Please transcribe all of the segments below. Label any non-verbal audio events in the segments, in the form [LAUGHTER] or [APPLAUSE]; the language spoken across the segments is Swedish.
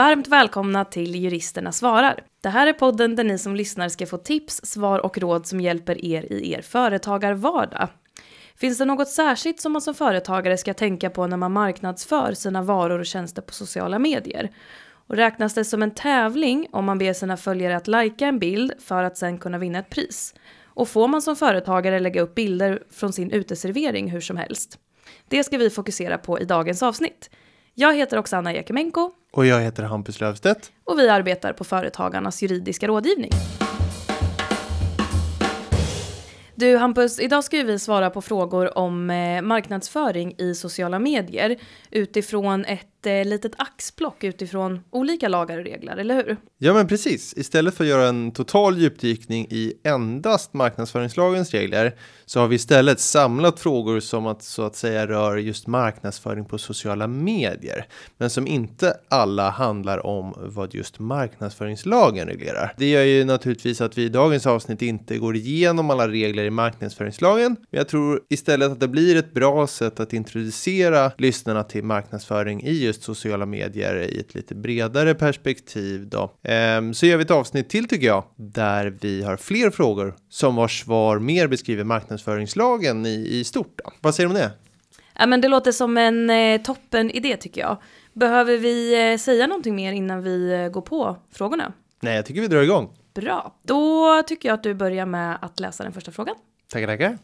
varmt välkomna till Juristerna svarar. Det här är podden där ni som lyssnar ska få tips, svar och råd som hjälper er i er företagarvardag. Finns det något särskilt som man som företagare ska tänka på när man marknadsför sina varor och tjänster på sociala medier? Och räknas det som en tävling om man ber sina följare att lajka en bild för att sen kunna vinna ett pris? Och får man som företagare lägga upp bilder från sin uteservering hur som helst? Det ska vi fokusera på i dagens avsnitt. Jag heter Oksana Jekemenko. Och jag heter Hampus Löfstedt. Och vi arbetar på Företagarnas juridiska rådgivning. Du Hampus, idag ska vi svara på frågor om eh, marknadsföring i sociala medier utifrån ett eh, litet axplock utifrån olika lagar och regler, eller hur? Ja, men precis. Istället för att göra en total djupdykning i endast marknadsföringslagens regler så har vi istället samlat frågor som att så att säga rör just marknadsföring på sociala medier, men som inte alla handlar om vad just marknadsföringslagen reglerar. Det gör ju naturligtvis att vi i dagens avsnitt inte går igenom alla regler i marknadsföringslagen, men jag tror istället att det blir ett bra sätt att introducera lyssnarna till marknadsföring i just sociala medier i ett lite bredare perspektiv då. Ehm, så gör vi ett avsnitt till tycker jag, där vi har fler frågor som vars svar mer beskriver marknadsföringslagen i, i stort. Då. Vad säger du om det? Ja, men det låter som en eh, toppen idé tycker jag. Behöver vi eh, säga någonting mer innan vi eh, går på frågorna? Nej, jag tycker vi drar igång. Bra, då tycker jag att du börjar med att läsa den första frågan. Tackar, tackar.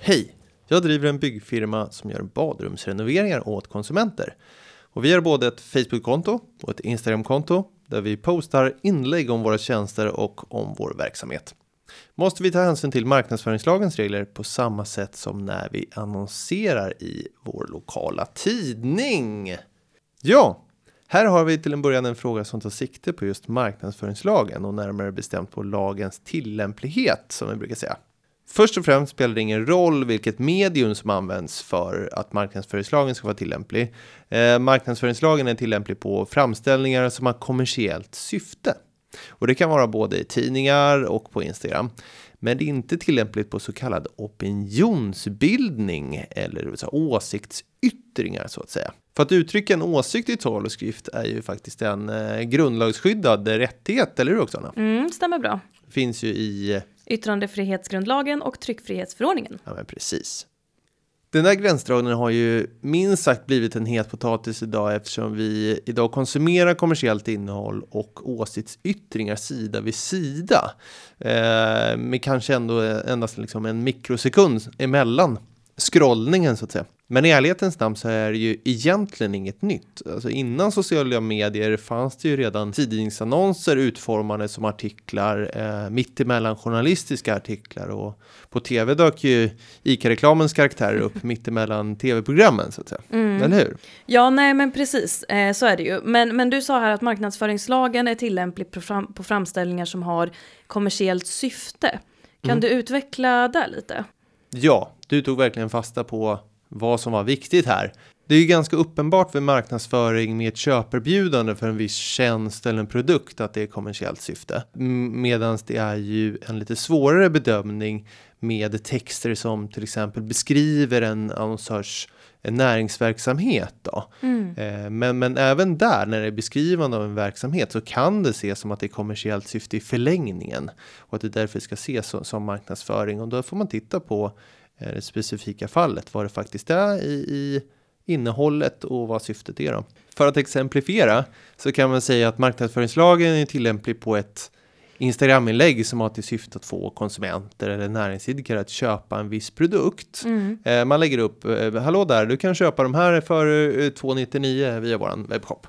Hej! Jag driver en byggfirma som gör badrumsrenoveringar åt konsumenter. Och vi har både ett Facebook-konto och ett Instagram-konto där vi postar inlägg om våra tjänster och om vår verksamhet. Måste vi ta hänsyn till marknadsföringslagens regler på samma sätt som när vi annonserar i vår lokala tidning? Ja, här har vi till en början en fråga som tar sikte på just marknadsföringslagen och närmare bestämt på lagens tillämplighet som vi brukar säga. Först och främst spelar det ingen roll vilket medium som används för att marknadsföringslagen ska vara tillämplig. Eh, marknadsföringslagen är tillämplig på framställningar som har kommersiellt syfte. Och det kan vara både i tidningar och på Instagram. Men det är inte tillämpligt på så kallad opinionsbildning eller så åsiktsyttringar så att säga. För att uttrycka en åsikt i tal och skrift är ju faktiskt en eh, grundlagsskyddad rättighet, eller hur Oksana? Mm, stämmer bra. Finns ju i Yttrandefrihetsgrundlagen och tryckfrihetsförordningen. Ja, men precis. Den där gränsdragningen har ju minst sagt blivit en het potatis idag eftersom vi idag konsumerar kommersiellt innehåll och åsiktsyttringar sida vid sida. Eh, med kanske ändå endast liksom en mikrosekund emellan scrollningen så att säga. Men i ärlighetens namn så är det ju egentligen inget nytt. Alltså innan sociala medier fanns det ju redan tidningsannonser utformade som artiklar, eh, mittemellan journalistiska artiklar och på tv dök ju ICA-reklamens karaktärer upp [LAUGHS] mittemellan tv-programmen så att säga. Mm. Eller hur? Ja, nej men precis, eh, så är det ju. Men, men du sa här att marknadsföringslagen är tillämplig på, fram, på framställningar som har kommersiellt syfte. Kan mm. du utveckla det lite? Ja, du tog verkligen fasta på vad som var viktigt här. Det är ju ganska uppenbart vid marknadsföring med ett köperbjudande för en viss tjänst eller en produkt att det är kommersiellt syfte. Medan det är ju en lite svårare bedömning med texter som till exempel beskriver en annonsörs näringsverksamhet. Då. Mm. Eh, men, men även där, när det är beskrivande av en verksamhet, så kan det ses som att det är kommersiellt syfte i förlängningen. Och att det därför ska ses som, som marknadsföring. Och då får man titta på Eh, det specifika fallet, vad det faktiskt är i, i innehållet och vad syftet är. Då. För att exemplifiera så kan man säga att marknadsföringslagen är tillämplig på ett Instagram-inlägg som har till syfte att få konsumenter eller näringsidkare att köpa en viss produkt. Mm. Eh, man lägger upp, eh, hallå där, du kan köpa de här för 299 via våran webbshop.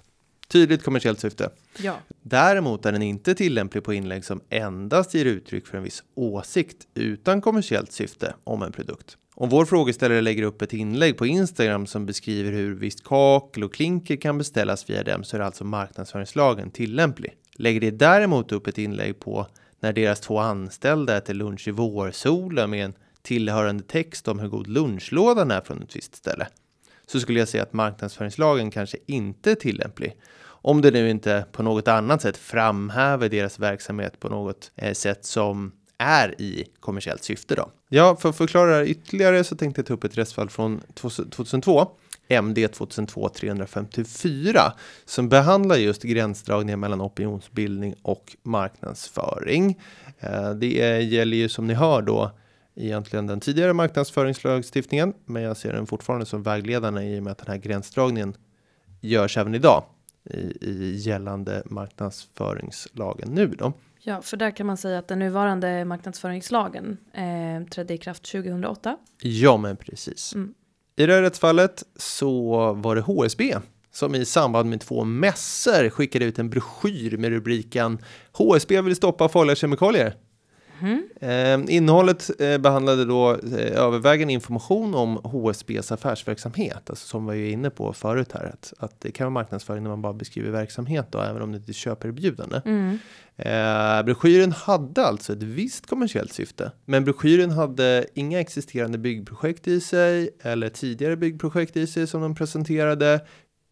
Tydligt kommersiellt syfte. Ja. Däremot är den inte tillämplig på inlägg som endast ger uttryck för en viss åsikt utan kommersiellt syfte om en produkt. Om vår frågeställare lägger upp ett inlägg på Instagram som beskriver hur visst kakel och klinker kan beställas via dem så är alltså marknadsföringslagen tillämplig. Lägger det däremot upp ett inlägg på när deras två anställda äter lunch i vårsolen med en tillhörande text om hur god lunchlådan är från ett visst ställe så skulle jag säga att marknadsföringslagen kanske inte är tillämplig. Om det nu inte på något annat sätt framhäver deras verksamhet på något eh, sätt som är i kommersiellt syfte då. Ja, för att förklara det här ytterligare så tänkte jag ta upp ett rättsfall från 2002. MD 2002 354 som behandlar just gränsdragningar mellan opinionsbildning och marknadsföring. Eh, det gäller ju som ni hör då egentligen den tidigare marknadsföringslagstiftningen, men jag ser den fortfarande som vägledande i och med att den här gränsdragningen görs även idag i, i gällande marknadsföringslagen nu då. Ja, för där kan man säga att den nuvarande marknadsföringslagen eh, trädde i kraft 2008. Ja, men precis. Mm. I det här rättsfallet så var det HSB som i samband med två mässor skickade ut en broschyr med rubriken HSB vill stoppa farliga kemikalier. Mm. Eh, innehållet eh, behandlade då eh, övervägande information om HSBs affärsverksamhet, alltså som vi var inne på förut här, att, att det kan vara marknadsföring när man bara beskriver verksamhet då, även om det inte är köperbjudande. Mm. Eh, broschyren hade alltså ett visst kommersiellt syfte, men broschyren hade inga existerande byggprojekt i sig eller tidigare byggprojekt i sig som de presenterade,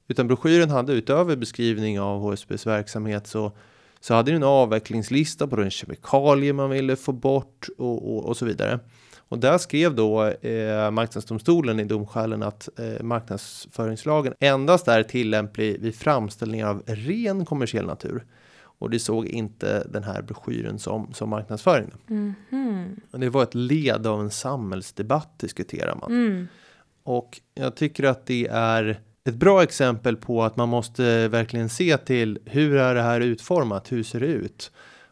utan broschyren hade utöver beskrivning av HSBs verksamhet så så hade den en avvecklingslista på den kemikalier man ville få bort och, och, och så vidare. Och där skrev då eh, Marknadsdomstolen i domskälen att eh, marknadsföringslagen endast är tillämplig vid framställningar av ren kommersiell natur. Och det såg inte den här broschyren som, som marknadsföring. Mm -hmm. Det var ett led av en samhällsdebatt diskuterar man. Mm. Och jag tycker att det är ett bra exempel på att man måste verkligen se till hur är det här utformat? Hur ser det ut?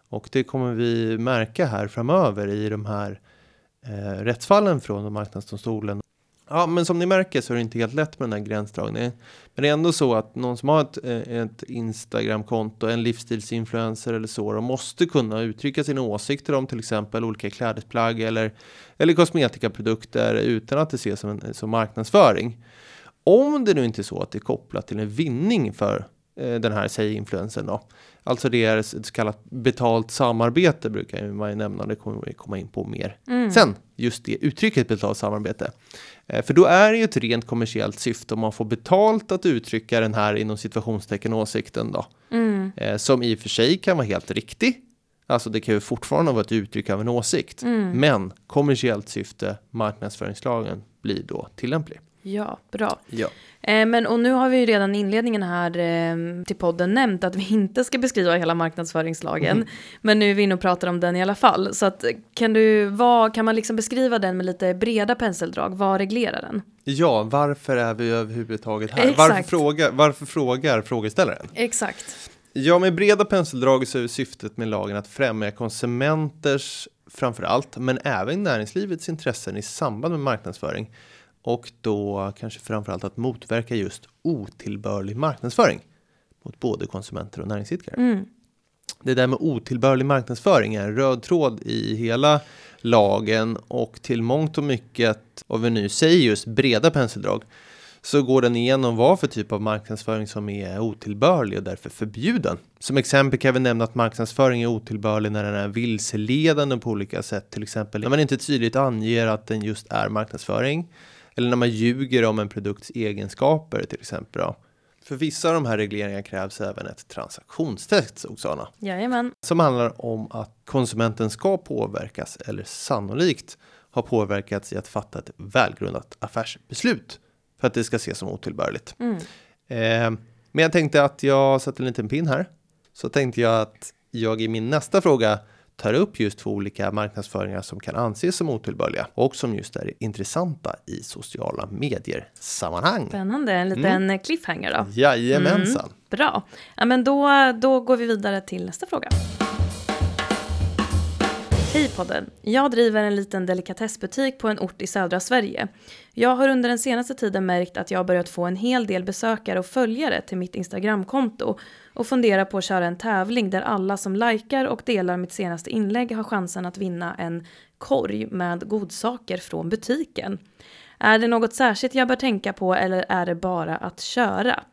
Och det kommer vi märka här framöver i de här eh, rättsfallen från marknadsdomstolen. Ja, men som ni märker så är det inte helt lätt med den här gränsdragningen. Men det är ändå så att någon som har ett, eh, ett Instagramkonto, en livsstilsinfluencer eller så, de måste kunna uttrycka sina åsikter om till exempel olika klädesplagg eller, eller kosmetikaprodukter utan att det ses som, en, som marknadsföring. Om det nu inte är så att det är kopplat till en vinning för eh, den här, säg influensen då. Alltså det är ett så kallat betalt samarbete brukar man ju nämna, det kommer vi komma in på mer mm. sen. Just det uttrycket betalt samarbete. Eh, för då är det ju ett rent kommersiellt syfte om man får betalt att uttrycka den här inom situationstecken åsikten då. Mm. Eh, som i och för sig kan vara helt riktig. Alltså det kan ju fortfarande vara ett uttryck av en åsikt. Mm. Men kommersiellt syfte, marknadsföringslagen, blir då tillämplig. Ja, bra. Ja. Eh, men och nu har vi ju redan i inledningen här eh, till podden nämnt att vi inte ska beskriva hela marknadsföringslagen. Mm. Men nu är vi inne och pratar om den i alla fall. Så att, kan, du, vad, kan man liksom beskriva den med lite breda penseldrag? Vad reglerar den? Ja, varför är vi överhuvudtaget här? Varför frågar, varför frågar frågeställaren? Exakt. Ja, med breda penseldrag så är syftet med lagen att främja konsumenters framför allt, men även näringslivets intressen i samband med marknadsföring och då kanske framförallt att motverka just otillbörlig marknadsföring mot både konsumenter och näringsidkare. Mm. Det där med otillbörlig marknadsföring är en röd tråd i hela lagen och till mångt och mycket, och vi nu säger just breda penseldrag, så går den igenom vad för typ av marknadsföring som är otillbörlig och därför förbjuden. Som exempel kan vi nämna att marknadsföring är otillbörlig när den är vilseledande på olika sätt, till exempel när man inte tydligt anger att den just är marknadsföring eller när man ljuger om en produkts egenskaper till exempel. Då. För vissa av de här regleringarna krävs även ett transaktionstest, Oksana. Jajamän. Som handlar om att konsumenten ska påverkas eller sannolikt har påverkats i att fatta ett välgrundat affärsbeslut för att det ska ses som otillbörligt. Mm. Eh, men jag tänkte att jag satte en liten pin här. Så tänkte jag att jag i min nästa fråga tar upp just två olika marknadsföringar som kan anses som otillbörliga och som just är intressanta i sociala medier sammanhang. Spännande, en liten mm. cliffhanger då. Jajamensan. Mm, bra, ja, men då, då går vi vidare till nästa fråga. Hej podden! Jag driver en liten delikatessbutik på en ort i södra Sverige. Jag har under den senaste tiden märkt att jag börjat få en hel del besökare och följare till mitt Instagramkonto och funderar på att köra en tävling där alla som likar och delar mitt senaste inlägg har chansen att vinna en korg med godsaker från butiken. Är det något särskilt jag bör tänka på eller är det bara att köra?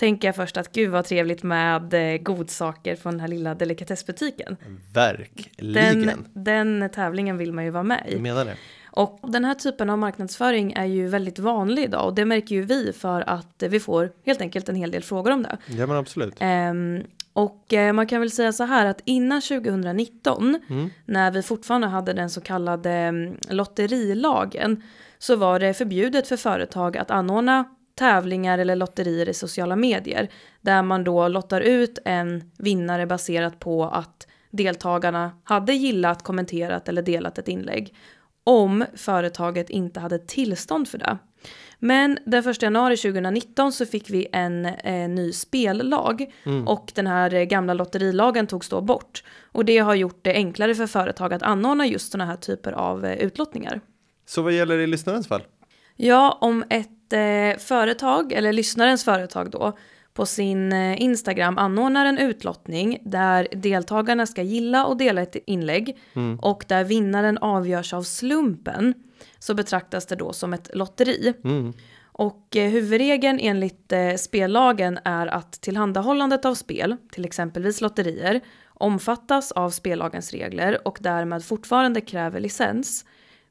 Tänker jag först att gud vad trevligt med eh, godsaker från den här lilla delikatessbutiken. Verkligen. Den, den tävlingen vill man ju vara med i. Jag menar det. Och den här typen av marknadsföring är ju väldigt vanlig idag och det märker ju vi för att vi får helt enkelt en hel del frågor om det. Ja men absolut. Um, och eh, man kan väl säga så här att innan 2019 mm. när vi fortfarande hade den så kallade um, lotterilagen så var det förbjudet för företag att anordna tävlingar eller lotterier i sociala medier där man då lottar ut en vinnare baserat på att deltagarna hade gillat, kommenterat eller delat ett inlägg om företaget inte hade tillstånd för det. Men den 1 januari 2019 så fick vi en eh, ny spellag mm. och den här eh, gamla lotterilagen togs då bort. Och det har gjort det enklare för företag att anordna just sådana här typer av eh, utlottningar. Så vad gäller i lyssnarens fall? Ja, om ett företag, eller lyssnarens företag då, på sin eh, Instagram anordnar en utlottning där deltagarna ska gilla och dela ett inlägg mm. och där vinnaren avgörs av slumpen så betraktas det då som ett lotteri. Mm. Och eh, huvudregeln enligt eh, spellagen är att tillhandahållandet av spel, till exempelvis lotterier, omfattas av spellagens regler och därmed fortfarande kräver licens.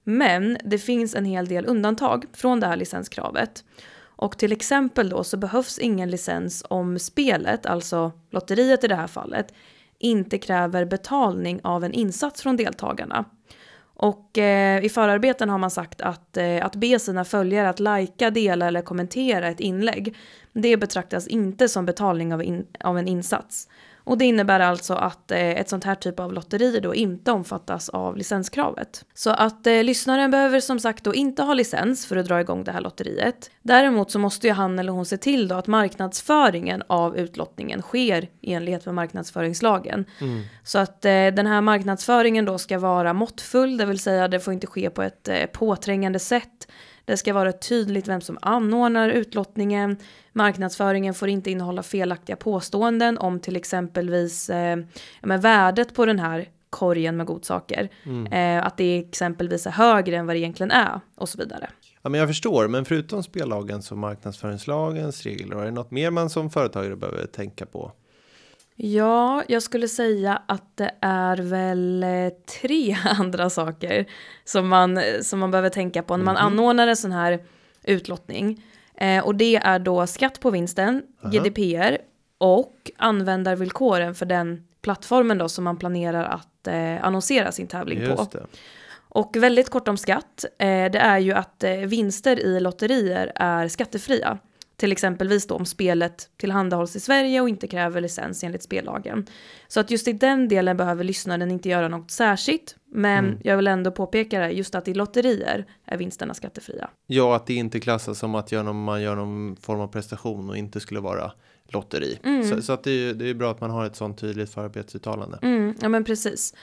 Men det finns en hel del undantag från det här licenskravet. Och till exempel då så behövs ingen licens om spelet, alltså lotteriet i det här fallet, inte kräver betalning av en insats från deltagarna. Och eh, i förarbeten har man sagt att, eh, att be sina följare att lajka, dela eller kommentera ett inlägg, det betraktas inte som betalning av, in, av en insats. Och det innebär alltså att eh, ett sånt här typ av lotteri då inte omfattas av licenskravet. Så att eh, lyssnaren behöver som sagt då inte ha licens för att dra igång det här lotteriet. Däremot så måste ju han eller hon se till då att marknadsföringen av utlottningen sker i enlighet med marknadsföringslagen. Mm. Så att eh, den här marknadsföringen då ska vara måttfull, det vill säga det får inte ske på ett eh, påträngande sätt. Det ska vara tydligt vem som anordnar utlottningen. Marknadsföringen får inte innehålla felaktiga påståenden om till exempelvis eh, men värdet på den här korgen med godsaker. Mm. Eh, att det exempelvis är högre än vad det egentligen är och så vidare. Ja, men jag förstår, men förutom spellagens och marknadsföringslagens regler, är det något mer man som företagare behöver tänka på? Ja, jag skulle säga att det är väl eh, tre [LAUGHS] andra saker som man, som man behöver tänka på när man mm. anordnar en sån här utlottning. Eh, och det är då skatt på vinsten, Aha. GDPR och användarvillkoren för den plattformen då som man planerar att eh, annonsera sin tävling Just på. Det. Och väldigt kort om skatt, eh, det är ju att eh, vinster i lotterier är skattefria. Till exempelvis då om spelet tillhandahålls i Sverige och inte kräver licens enligt spellagen. Så att just i den delen behöver lyssnaren inte göra något särskilt. Men mm. jag vill ändå påpeka det, just att i lotterier är vinsterna skattefria. Ja, att det inte klassas som att man gör någon form av prestation och inte skulle vara lotteri. Mm. Så, så, att det är, det är bra att man har ett sånt tydligt förarbetsuttalande. Mm, ja men precis.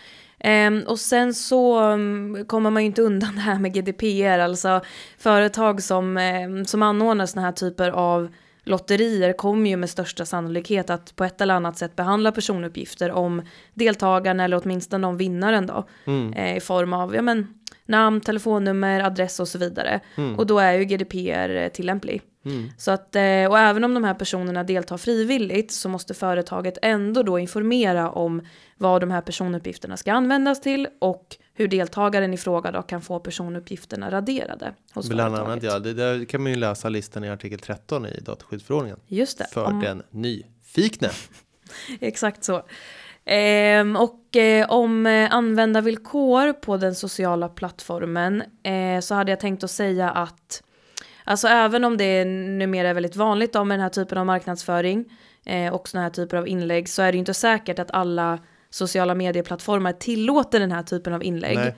Um, och sen så um, kommer man ju inte undan det här med GDPR, alltså företag som, um, som anordnar såna här typer av lotterier kommer ju med största sannolikhet att på ett eller annat sätt behandla personuppgifter om deltagarna eller åtminstone om vinnaren då. Mm. Eh, I form av ja, men, namn, telefonnummer, adress och så vidare. Mm. Och då är ju GDPR eh, tillämplig. Mm. Så att, eh, och även om de här personerna deltar frivilligt så måste företaget ändå då informera om vad de här personuppgifterna ska användas till och hur deltagaren i fråga då kan få personuppgifterna raderade. Hos Bland annat ja, det där kan man ju läsa listan i artikel 13 i dataskyddsförordningen. Just det. För om... den nyfikne. [LAUGHS] Exakt så. Eh, och eh, om eh, användarvillkor på den sociala plattformen eh, så hade jag tänkt att säga att Alltså även om det numera är väldigt vanligt då med den här typen av marknadsföring eh, och sådana här typer av inlägg så är det ju inte säkert att alla sociala medieplattformar tillåter den här typen av inlägg. Nej,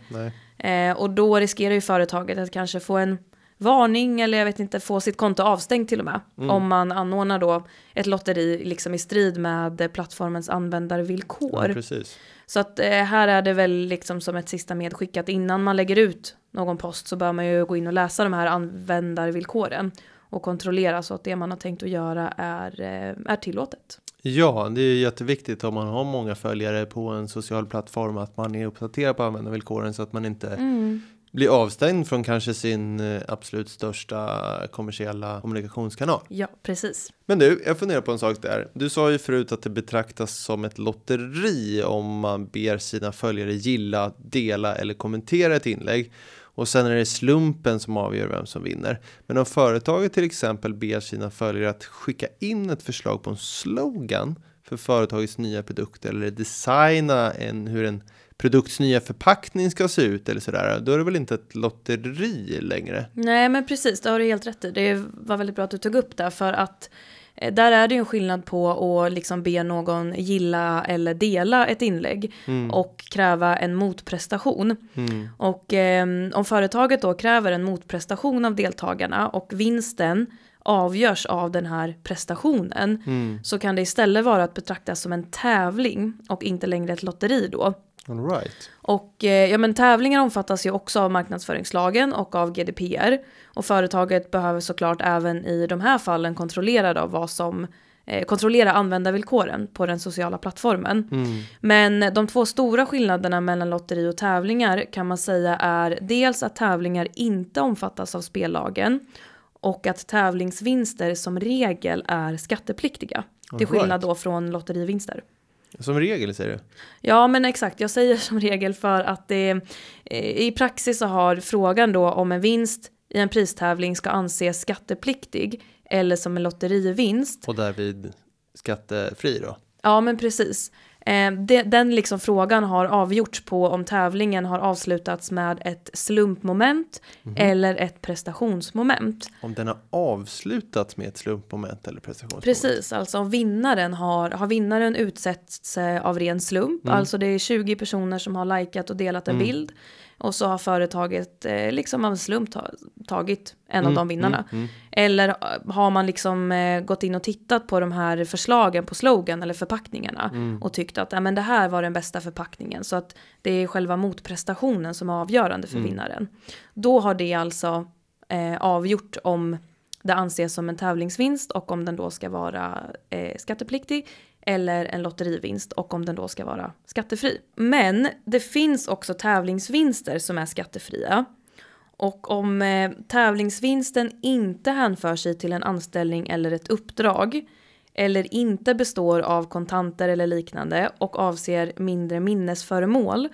nej. Eh, och då riskerar ju företaget att kanske få en varning eller jag vet inte få sitt konto avstängt till och med. Mm. Om man anordnar då ett lotteri liksom i strid med plattformens användarvillkor. Ja, precis. Så att eh, här är det väl liksom som ett sista medskick att innan man lägger ut någon post så bör man ju gå in och läsa de här användarvillkoren och kontrollera så att det man har tänkt att göra är, eh, är tillåtet. Ja, det är jätteviktigt om man har många följare på en social plattform att man är uppdaterad på användarvillkoren så att man inte mm bli avstängd från kanske sin eh, absolut största kommersiella kommunikationskanal. Ja, precis. Men du, jag funderar på en sak där. Du sa ju förut att det betraktas som ett lotteri om man ber sina följare gilla, dela eller kommentera ett inlägg. Och sen är det slumpen som avgör vem som vinner. Men om företaget till exempel ber sina följare att skicka in ett förslag på en slogan för företagets nya produkter eller designa en, hur en produkts nya förpackning ska se ut eller sådär, då är det väl inte ett lotteri längre? Nej, men precis, det har du helt rätt i. Det var väldigt bra att du tog upp det, för att eh, där är det ju en skillnad på att liksom be någon gilla eller dela ett inlägg Mm. och kräva en motprestation. Mm. Och eh, om företaget då kräver en motprestation av deltagarna och vinsten avgörs av den här prestationen Mm. så kan det istället vara att betraktas som en tävling och inte längre ett lotteri då. All right. Och eh, ja, men tävlingar omfattas ju också av marknadsföringslagen och av GDPR. Och företaget behöver såklart även i de här fallen kontrollera då vad som eh, kontrollera användarvillkoren på den sociala plattformen. Mm. Men de två stora skillnaderna mellan lotteri och tävlingar kan man säga är dels att tävlingar inte omfattas av spellagen och att tävlingsvinster som regel är skattepliktiga. Till All right. skillnad då från lotterivinster. Som regel säger du? Ja men exakt, jag säger som regel för att det eh, i praxis så har frågan då om en vinst i en pristävling ska anses skattepliktig eller som en lotterivinst. Och därvid skattefri då? Ja men precis. Eh, det, den liksom frågan har avgjorts på om tävlingen har avslutats med ett slumpmoment eller ett prestationsmoment. Om den har avslutats med ett slumpmoment eller prestationsmoment? Precis, alltså om vinnaren har, har vinnaren utsetts eh, av ren slump, alltså det är 20 personer som har likat och delat en bild och så har företaget eh, liksom av en slump ta, tagit en av de vinnarna. Eller eh, har man liksom eh, gått in och tittat på de här förslagen på slogan eller förpackningarna och tyckt att men det här var den bästa förpackningen så att det är själva motprestationen som är avgörande för vinnaren. Då har det alltså eh, avgjort om det anses som en tävlingsvinst och om den då ska vara eh, skattepliktig eller en lotterivinst och om den då ska vara skattefri. Men det finns också tävlingsvinster som är skattefria. Och om eh, tävlingsvinsten inte hänför sig till en anställning eller ett uppdrag eller inte består av kontanter eller liknande och avser mindre minnesföremål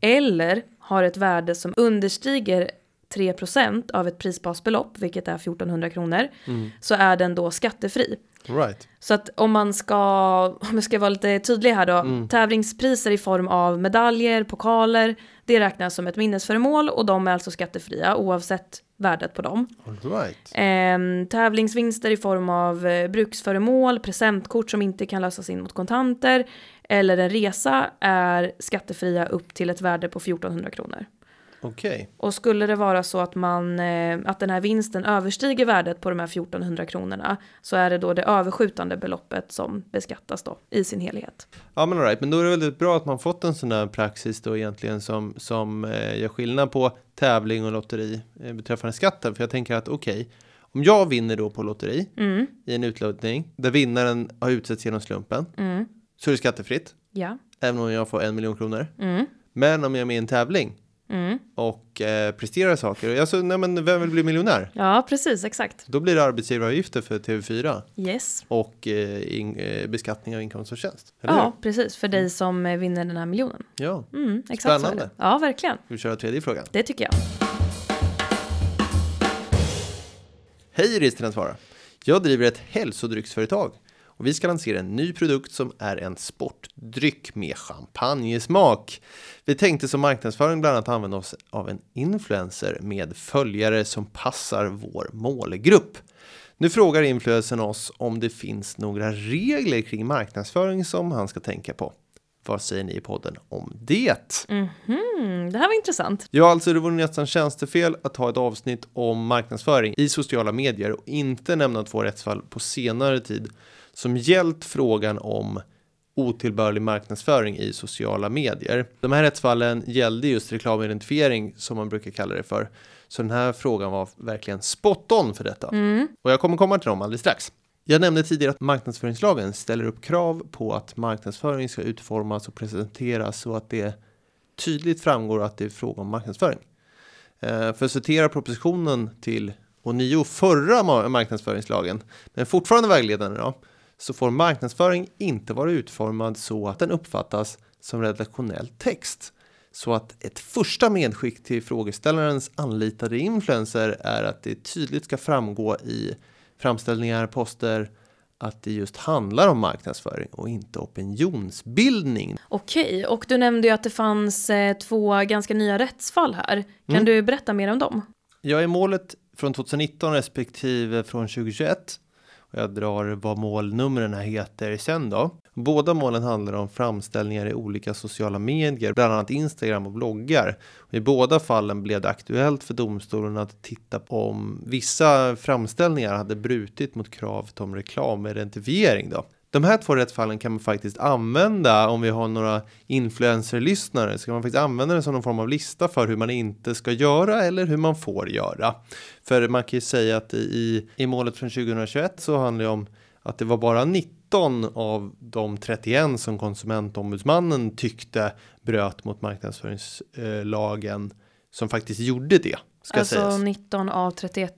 eller har ett värde som understiger 3% av ett prisbasbelopp, vilket är 1400 kronor, så är den då skattefri. Right. Så att om man ska, om jag ska vara lite tydlig här då, tävlingspriser i form av medaljer, pokaler, det räknas som ett minnesföremål och de är alltså skattefria oavsett värdet på dem. All right. Ehm, tävlingsvinster i form av eh, bruksföremål, presentkort som inte kan lösas in mot kontanter eller en resa är skattefria upp till ett värde på 1400 kronor. Okej. Och skulle det vara så att, man, eh, att den här vinsten överstiger värdet på de här 1400 kronorna så är det då det överskjutande beloppet som beskattas då i sin helhet. Ja men all right. men då är det väldigt bra att man fått en sån här praxis då egentligen som, som eh, gör skillnad på tävling och lotteri eh, beträffande skatten. För jag tänker att okej, om jag vinner då på lotteri Mm, i en utlottning där vinnaren har utsetts genom slumpen mm, så är det skattefritt. ja. Även om jag får en miljon kronor. Mm, Men om jag är med i en tävling mm. och eh, presterar saker. Alltså, nej, men vem vill bli miljonär? Ja, precis, exakt. Då blir det arbetsgivaravgifter för TV4 Yes. och eh, in, eh, beskattning av inkomst och tjänst. Ja, precis. För dig som eh, vinner den här miljonen. hur? Ja, Mm, exakt Spännande. Ja, verkligen. vi kör tredje frågan. Det tycker jag. Hej Ristina svara. Jag driver ett hälsodrycksföretag och vi ska lansera en ny produkt som är en sportdryck med champagnesmak. Vi tänkte som marknadsföring bland annat använda oss av en influencer med följare som passar vår målgrupp. Nu frågar influencern oss om det finns några regler kring marknadsföring som han ska tänka på. Vad säger ni i podden om det? Mhm, det här var intressant. Ja, alltså det vore nästan tjänstefel att ha ett avsnitt om marknadsföring i sociala medier och inte nämna två rättsfall på senare tid som gällt frågan om otillbörlig marknadsföring i sociala medier. De här rättsfallen gällde just reklamidentifiering som man brukar kalla det för. Så den här frågan var verkligen spot on för detta. Och jag kommer komma till dem alldeles strax. Jag nämnde tidigare att marknadsföringslagen ställer upp krav på att marknadsföring ska utformas och presenteras så att det tydligt framgår att det är fråga om marknadsföring. Eh, För att citera propositionen till och nio förra ma- marknadsföringslagen, men fortfarande vägledande då, så får marknadsföring inte vara utformad så att den uppfattas som redaktionell text. Så att ett första medskick till frågeställarens anlitade influencer är att det tydligt ska framgå i framställningar, poster, att det just handlar om marknadsföring och inte opinionsbildning. Okej, och du nämnde ju att det fanns eh, två ganska nya rättsfall här. Kan Mm. du berätta mer om dem? Jag är målet från 2019 respektive från 2021. Och jag drar vad målnumren heter sen då. Båda målen handlar om framställningar i olika sociala medier, bland annat Instagram och bloggar. Och I båda fallen blev det aktuellt för domstolen att titta på om vissa framställningar hade brutit mot kravet om reklamidentifiering då. De här två rättsfallen kan man faktiskt använda om vi har några influencer-lyssnare. Så kan man faktiskt använda det som någon form av lista för hur man inte ska göra eller hur man får göra. För man kan ju säga att i, i målet från 2021 så handlar det om att det var bara 19 av de 31 som konsumentombudsmannen tyckte bröt mot marknadsföringslagen som faktiskt gjorde det. Ska alltså sägas. 19 av 31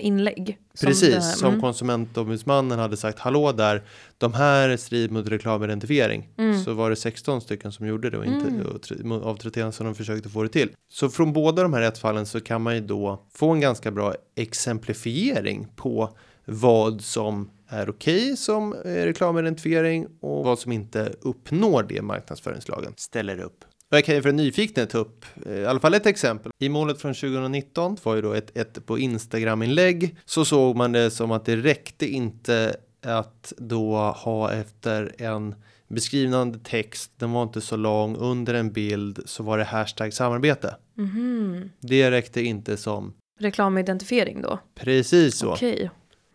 inlägg. som Precis, det- som mm. konsumentombudsmannen hade sagt hallå där, de här strider mot reklamidentifiering. Mm. Så var det 16 stycken som gjorde det och inte Mm. och av 31 som de försökte få det till. Så från båda de här rättsfallen så kan man ju då få en ganska bra exemplifiering på vad som är okej som eh, reklamidentifiering och vad som inte uppnår det marknadsföringslagen ställer upp. Och jag kan ju för den nyfikna ta upp eh, i alla fall ett exempel. I målet från 2019 var ju då ett, ett på Instagram-inlägg så såg man det som att det räckte inte att då ha efter en beskrivande text, den var inte så lång, under en bild så var det hashtag samarbete. Mhm. Det räckte inte som Reklamidentifiering då? precis så. Okej.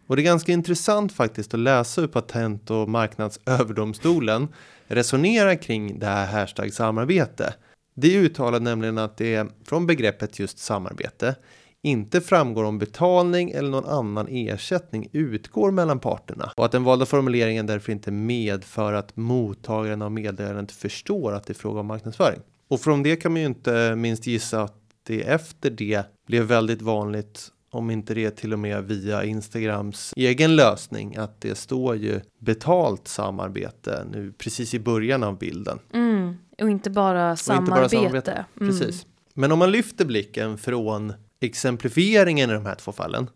Och det är ganska intressant faktiskt att läsa hur Patent och marknadsöverdomstolen resonerar kring det här hashtag samarbete. Det uttalar nämligen att det från begreppet just samarbete inte framgår om betalning eller någon annan ersättning utgår mellan parterna och att den valda formuleringen därför inte medför att mottagaren av meddelandet förstår att det är fråga om marknadsföring. Och från det kan man ju inte minst gissa att det efter det blev väldigt vanligt om inte det till och med via Instagrams egen lösning att det står ju betalt samarbete nu precis i början av bilden. Mm. Och inte bara samarbete. inte bara samarbete. Mm. Precis. Men om man lyfter blicken från exemplifieringen i de här två fallen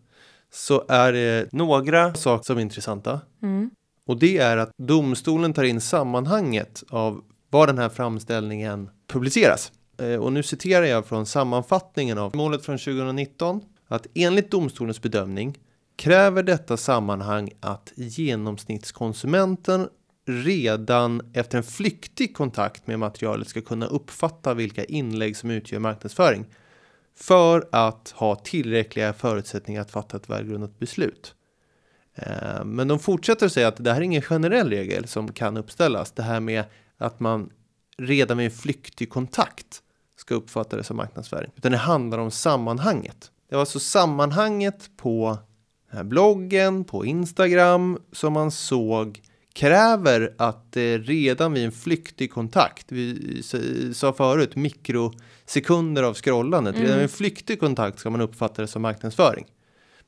så är det några saker som är intressanta. Mm. Och det är att domstolen tar in sammanhanget av var den här framställningen publiceras. Eh, Och nu citerar jag från sammanfattningen av målet från 2019 att enligt domstolens bedömning kräver detta sammanhang att genomsnittskonsumenten redan efter en flyktig kontakt med materialet ska kunna uppfatta vilka inlägg som utgör marknadsföring för att ha tillräckliga förutsättningar att fatta ett välgrundat beslut. Eh, men de fortsätter att säga att det här är ingen generell regel som kan uppställas. Det här med att man redan vid en flyktig kontakt ska uppfatta det som marknadsföring. Utan det handlar om sammanhanget. Det var alltså sammanhanget på den här bloggen, på Instagram som man såg kräver att det redan vid en flyktig kontakt, vi sa förut mikrosekunder av scrollandet, redan vid en flyktig kontakt ska man uppfatta det som marknadsföring.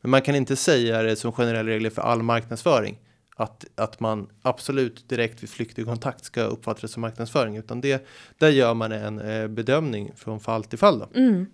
Men man kan inte säga det som generell regel för all marknadsföring. Att, att man absolut direkt vid flyktig kontakt ska uppfatta det som marknadsföring. Utan det, där gör man en eh, bedömning från fall till fall. Då. Mm.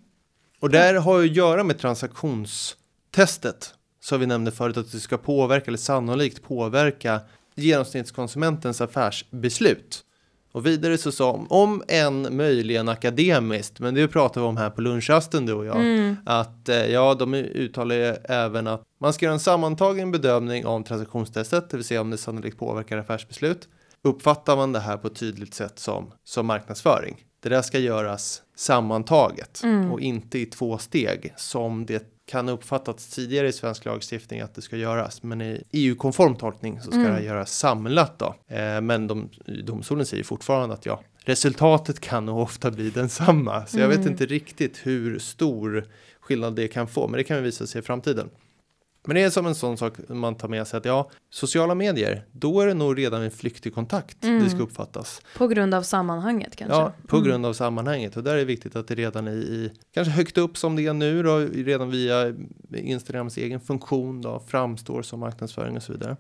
Och där har ju att göra med transaktionstestet. Så vi nämnde förut att det ska påverka eller sannolikt påverka genomsnittskonsumentens affärsbeslut. Och vidare så sa om, om en möjligen akademiskt, men det pratar vi om här på lunchrasten du och jag, Mm. att eh, ja, de uttalar ju även att man ska göra en sammantagen bedömning om transaktionstestet, det vill säga om det sannolikt påverkar affärsbeslut. Uppfattar man det här på ett tydligt sätt som, som marknadsföring? Det där ska göras sammantaget Mm. och inte i två steg som det kan uppfattats tidigare i svensk lagstiftning att det ska göras. Men i EU-konform tolkning så ska Mm. det göras samlat då. Eh, men de, domstolen säger fortfarande att ja, resultatet kan nog ofta bli densamma. Så jag vet Mm. inte riktigt hur stor skillnad det kan få, men det kan visa sig i framtiden. Men det är som en sån sak man tar med sig att ja, sociala medier, då är det nog redan en flyktig kontakt Mm. det ska uppfattas. På grund av sammanhanget kanske? Ja, på Mm. grund av sammanhanget. Och där är det viktigt att det redan är i, kanske högt upp som det är nu då, redan via Instagrams egen funktion då, framstår som marknadsföring och så vidare.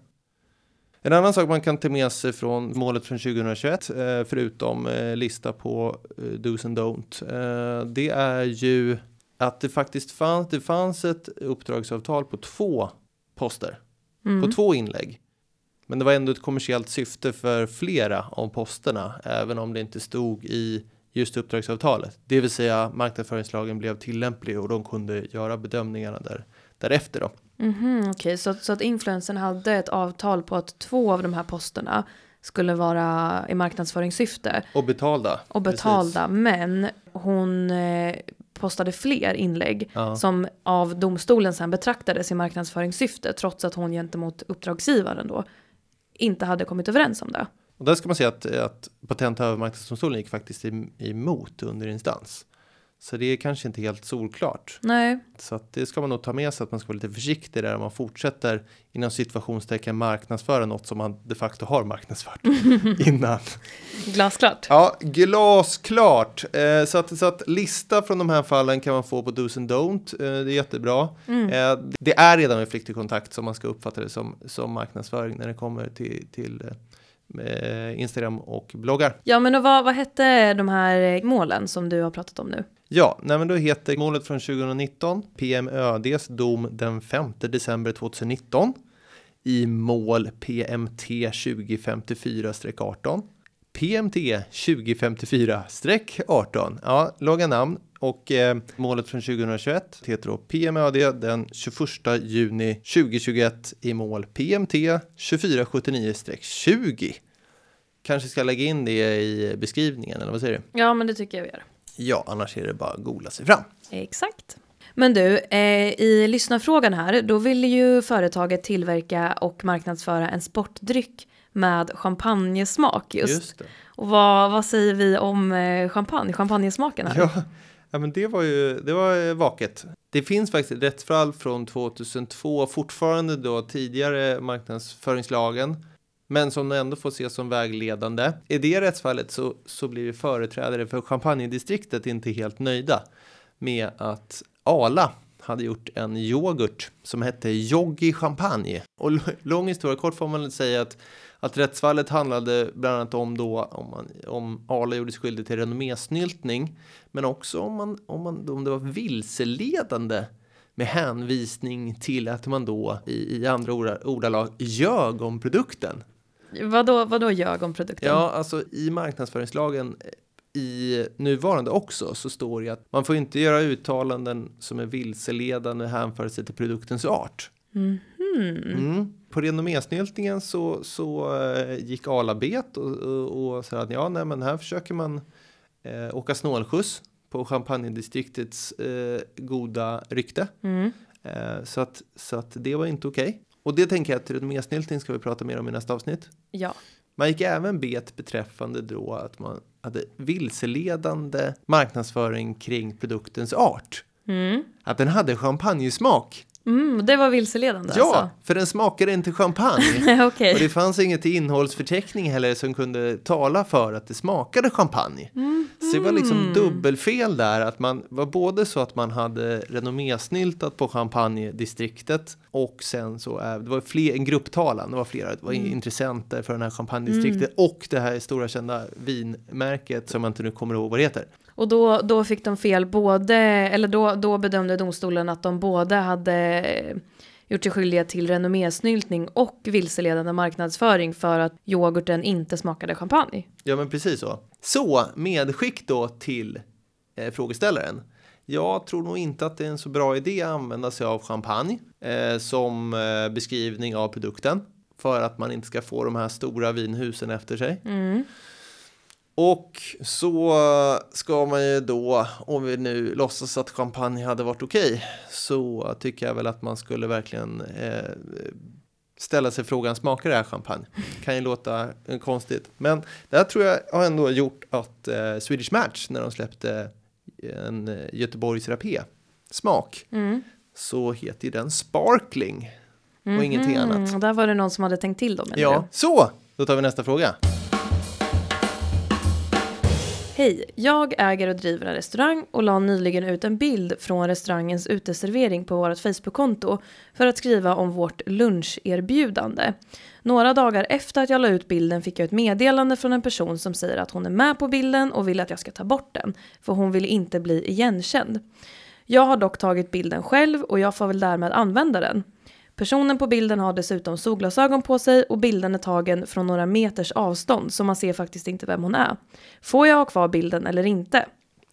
En annan sak man kan ta med sig från målet från 2021, eh, förutom eh, lista på eh, dos and don't, det är ju att det faktiskt fanns, det fanns ett uppdragsavtal på två poster Mm. på två inlägg. Men det var ändå ett kommersiellt syfte för flera av posterna, även om det inte stod i just uppdragsavtalet. Det vill säga marknadsföringslagen blev tillämplig och de kunde göra bedömningarna där, därefter. Då. Mhm, Okej, okay. så, så att influensen hade ett avtal på att två av de här posterna skulle vara i marknadsföringssyfte. Och betalda. Och betalda, precis. men hon eh, postade fler inlägg ja. som av domstolen sen betraktades i marknadsföringssyfte trots att hon gentemot uppdragsgivaren då inte hade kommit överens om det. Och där ska man säga att, att Patent och övermarknadsdomstolen gick faktiskt emot under instans. Så det är kanske inte helt solklart. Nej. Så att det ska man nog ta med sig att man ska vara lite försiktig där om man fortsätter inom situationstecken marknadsföra något som man de facto har marknadsfört [LAUGHS] innan. Glasklart. Ja, glasklart. Eh, så, att, så att lista från de här fallen kan man få på dos and don't. Eh, det är jättebra. Mm. Eh, det är redan en flyktig kontakt som man ska uppfatta det som, som marknadsföring när det kommer till, till eh, Instagram och bloggar. Ja, men och vad, vad hette de här målen som du har pratat om nu? Ja, nej men då heter målet från 2019 PMÖDs dom den 5 december 2019 i mål PMT 2054-18. PMT 2054-18, ja, långa namn och eh, målet från 2021 heter då PMÖD den 21 juni 2021 i mål PMT 2479-20. Kanske ska lägga in det i beskrivningen eller vad säger du? Ja, men det tycker jag vi gör. Ja, annars är det bara att googla sig fram. Exakt. Men du, eh, i lyssnarfrågan här, då ville ju företaget tillverka och marknadsföra en sportdryck med champagnesmak just. just det. Och vad, vad säger vi om eh, champagne, champagnesmaken här? Ja, ja, men det var ju det var vaket. Det finns faktiskt rättsfall från 2002, fortfarande då tidigare marknadsföringslagen men som ändå får ses som vägledande. I det rättsfallet så, så blir företrädare för champagnedistriktet inte helt nöjda med att Ala hade gjort en yoghurt som hette Joggi Champagne. Och lång historia kort får man säga att, att rättsfallet handlade bland annat om då om, man, om Arla gjorde sig skyldig till renommésnyltning men också om, man, om, man, om det var vilseledande med hänvisning till att man då i, i andra ordalag ljög om produkten. Vadå, vadå ljög om produkten? Ja, alltså i marknadsföringslagen i nuvarande också så står det att man får inte göra uttalanden som är vilseledande hänför sig till produktens art. Mm mm. På renommésnyltningen så, så äh, gick Arla bet och, och, och sa att ja, nej, men här försöker man äh, åka snålskjuts på champagnedistriktets äh, goda rykte. Mm. så, att, så att det var inte okej. Okay. Och det tänker jag att renommésnyltning ska vi prata mer om i nästa avsnitt. Ja. Man gick även bet beträffande då att man hade vilseledande marknadsföring kring produktens art. Mm. Att den hade champagnesmak. Mm, det var vilseledande Ja, alltså. för den smakade inte champagne. [LAUGHS] okay. Och det fanns inget innehållsförteckning heller som kunde tala för att det smakade champagne. Mm. Så det var liksom dubbelfel där, att man var både så att man hade renommésnyltat på champagnedistriktet och sen så, det var fler, en grupptalan, det var flera, det var mm. intressenter för den här champagnedistriktet mm. och det här stora kända vinmärket som man inte nu kommer ihåg vad det heter. Och då, då fick de fel både, eller då, då bedömde domstolen att de både hade gjort sig skyldiga till renommésnyltning och vilseledande marknadsföring för att yoghurten inte smakade champagne. Ja, men precis så. Så medskick då till eh, frågeställaren. Jag tror nog inte att det är en så bra idé att använda sig av champagne eh, som eh, beskrivning av produkten för att man inte ska få de här stora vinhusen efter sig. Mm. Och så ska man ju då, om vi nu låtsas att champagne hade varit okej, okay, så tycker jag väl att man skulle verkligen eh, ställa sig frågan, smakar det här champagne? Kan ju låta eh, konstigt, men det här tror jag har ändå gjort att eh, Swedish Match, när de släppte en eh, Göteborgs rapé, smak, mm. så heter ju den Sparkling och mm -hmm. ingenting annat. Där var det någon som hade tänkt till då, Ja, du? så! Då tar vi nästa fråga. Hej, jag äger och driver en restaurang och la nyligen ut en bild från restaurangens uteservering på vårt Facebook-konto för att skriva om vårt luncherbjudande. Några dagar efter att jag la ut bilden fick jag ett meddelande från en person som säger att hon är med på bilden och vill att jag ska ta bort den, för hon vill inte bli igenkänd. Jag har dock tagit bilden själv och jag får väl därmed använda den. Personen på bilden har dessutom solglasögon på sig och bilden är tagen från några meters avstånd så man ser faktiskt inte vem hon är. Får jag ha kvar bilden eller inte?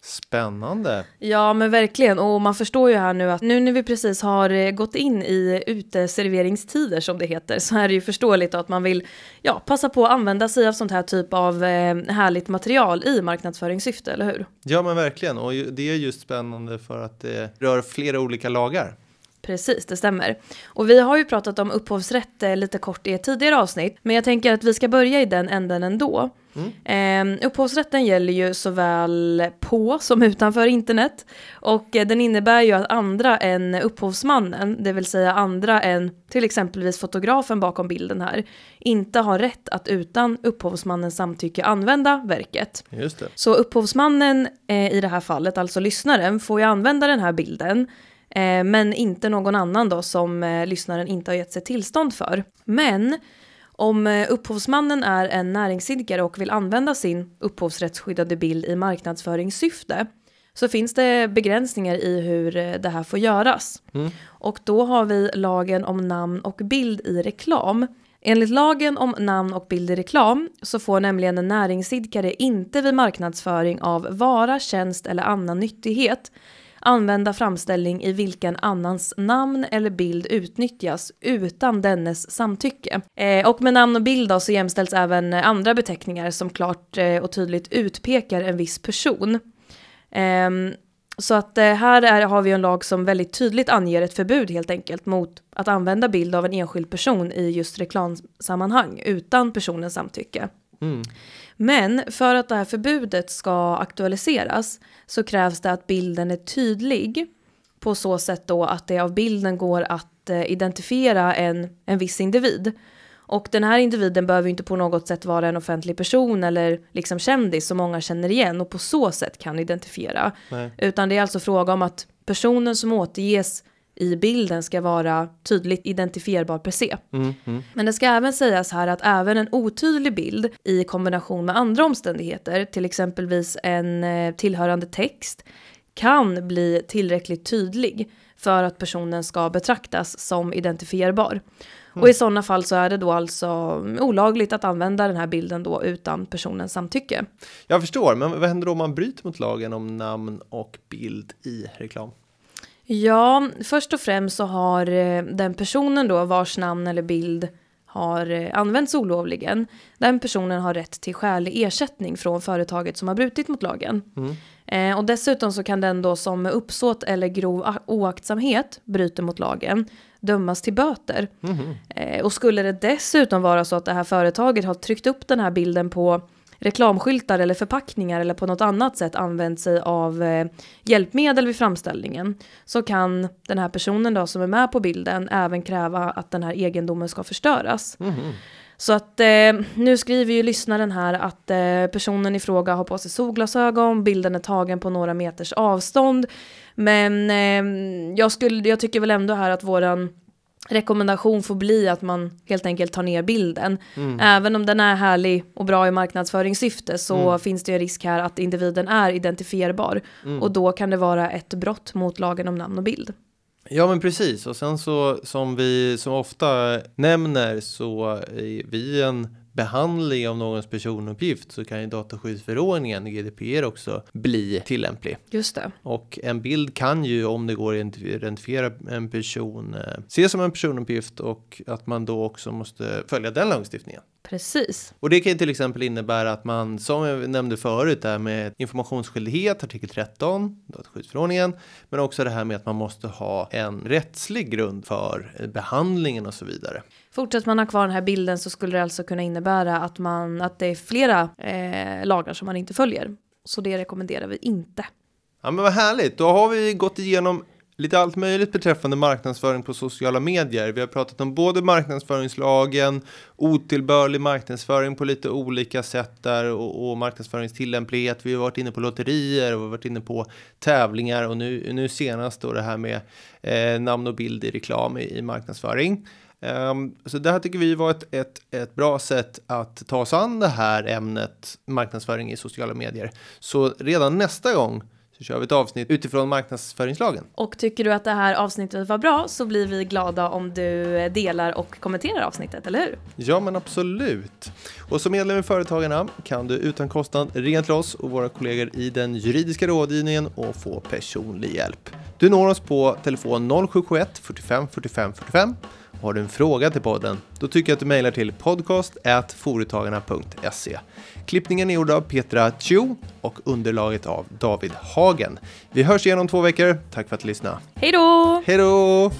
Spännande. Ja men verkligen och man förstår ju här nu att nu när vi precis har eh, gått in i uteserveringstider som det heter så är det ju förståeligt att man vill ja, passa på att använda sig av sånt här typ av eh, härligt material i marknadsföringssyfte, eller hur? Ja men verkligen och det är just spännande för att det rör flera olika lagar. Precis, det stämmer. Och vi har ju pratat om upphovsrätt eh, lite kort i ett tidigare avsnitt, men jag tänker att vi ska börja i den änden ändå. Mm. Eh, upphovsrätten gäller ju såväl på som utanför internet och eh, den innebär ju att andra än upphovsmannen, det vill säga andra än till exempelvis fotografen bakom bilden här, inte har rätt att utan upphovsmannens samtycke använda verket. Just det. Så upphovsmannen eh, i det här fallet, alltså lyssnaren, får ju använda den här bilden Eh, men inte någon annan då som eh, lyssnaren inte har gett sig tillstånd för. Men om eh, upphovsmannen är en näringsidkare och vill använda sin upphovsrättsskyddade bild i marknadsföringssyfte så finns det begränsningar i hur det här får göras. Mm. Och då har vi lagen om namn och bild i reklam. Enligt lagen om namn och bild i reklam så får nämligen en näringsidkare inte vid marknadsföring av vara, tjänst eller annan nyttighet använda framställning i vilken annans namn eller bild utnyttjas utan dennes samtycke. Eh, och med namn och bild då så jämställs även andra beteckningar som klart eh, och tydligt utpekar en viss person. Eh, så att eh, här är, har vi en lag som väldigt tydligt anger ett förbud helt enkelt mot att använda bild av en enskild person i just reklamsammanhang utan personens samtycke. Mm. Men för att det här förbudet ska aktualiseras så krävs det att bilden är tydlig på så sätt då att det av bilden går att eh, identifiera en, en viss individ. Och den här individen behöver inte på något sätt vara en offentlig person eller liksom kändis som många känner igen och på så sätt kan identifiera. Nej. Utan det är alltså fråga om att personen som återges i bilden ska vara tydligt identifierbar per se. Mm, mm. Men det ska även sägas här att även en otydlig bild i kombination med andra omständigheter, till exempelvis en eh, tillhörande text, kan bli tillräckligt tydlig för att personen ska betraktas som identifierbar. Mm. Och i sådana fall så är det då alltså olagligt att använda den här bilden då utan personens samtycke. Jag förstår, men vad händer då om man bryter mot lagen om namn och bild i reklam? Ja, först och främst så har eh, den personen då vars namn eller bild har eh, använts olovligen, den personen har rätt till skälig ersättning från företaget som har brutit mot lagen. Mm. Eh, och dessutom så kan den då som uppsåt eller grov oaktsamhet bryter mot lagen dömas till böter. Mm. Eh, och skulle det dessutom vara så att det här företaget har tryckt upp den här bilden på reklamskyltar eller förpackningar eller på något annat sätt använt sig av eh, hjälpmedel vid framställningen så kan den här personen då som är med på bilden även kräva att den här egendomen ska förstöras. Mm. Så att eh, nu skriver ju lyssnaren här att eh, personen i fråga har på sig solglasögon, bilden är tagen på några meters avstånd. Men eh, jag, skulle, jag tycker väl ändå här att våran rekommendation får bli att man helt enkelt tar ner bilden. Mm. Även om den är härlig och bra i marknadsföringssyfte så mm. finns det en risk här att individen är identifierbar. Mm. Och då kan det vara ett brott mot lagen om namn och bild. Ja men precis och sen så som vi så ofta nämner så är vi en behandling av någons personuppgift så kan ju dataskyddsförordningen, GDPR också, bli tillämplig. Just det. Och en bild kan ju, om det går att identifiera en person, eh, ses som en personuppgift och att man då också måste följa den lagstiftningen. Precis. Och det kan ju till exempel innebära att man, som jag nämnde förut, där med informationsskyldighet, artikel 13, dataskyddsförordningen, men också det här med att man måste ha en rättslig grund för behandlingen och så vidare. Fortsätter man ha kvar den här bilden så skulle det alltså kunna innebära att, man, att det är flera eh, lagar som man inte följer. Så det rekommenderar vi inte. Ja men vad härligt, då har vi gått igenom lite allt möjligt beträffande marknadsföring på sociala medier. Vi har pratat om både marknadsföringslagen, otillbörlig marknadsföring på lite olika sätt där och, och marknadsföringstillämplighet. Vi har varit inne på lotterier och vi har varit inne på tävlingar och nu, nu senast då det här med eh, namn och bild i reklam i, i marknadsföring. Um, så det här tycker vi var ett, ett, ett bra sätt att ta oss an det här ämnet marknadsföring i sociala medier. Så redan nästa gång så kör vi ett avsnitt utifrån marknadsföringslagen. Och tycker du att det här avsnittet var bra så blir vi glada om du delar och kommenterar avsnittet, eller hur? Ja, men absolut. Och som medlem i Företagarna kan du utan kostnad ringa till oss och våra kollegor i den juridiska rådgivningen och få personlig hjälp. Du når oss på telefon 0771 45 45 45 har du en fråga till podden, då tycker jag att du mejlar till podcast.foretagarna.se. Klippningen är gjord av Petra Chu och underlaget av David Hagen. Vi hörs igen om två veckor. Tack för att du lyssnade. Hej då! Hej då!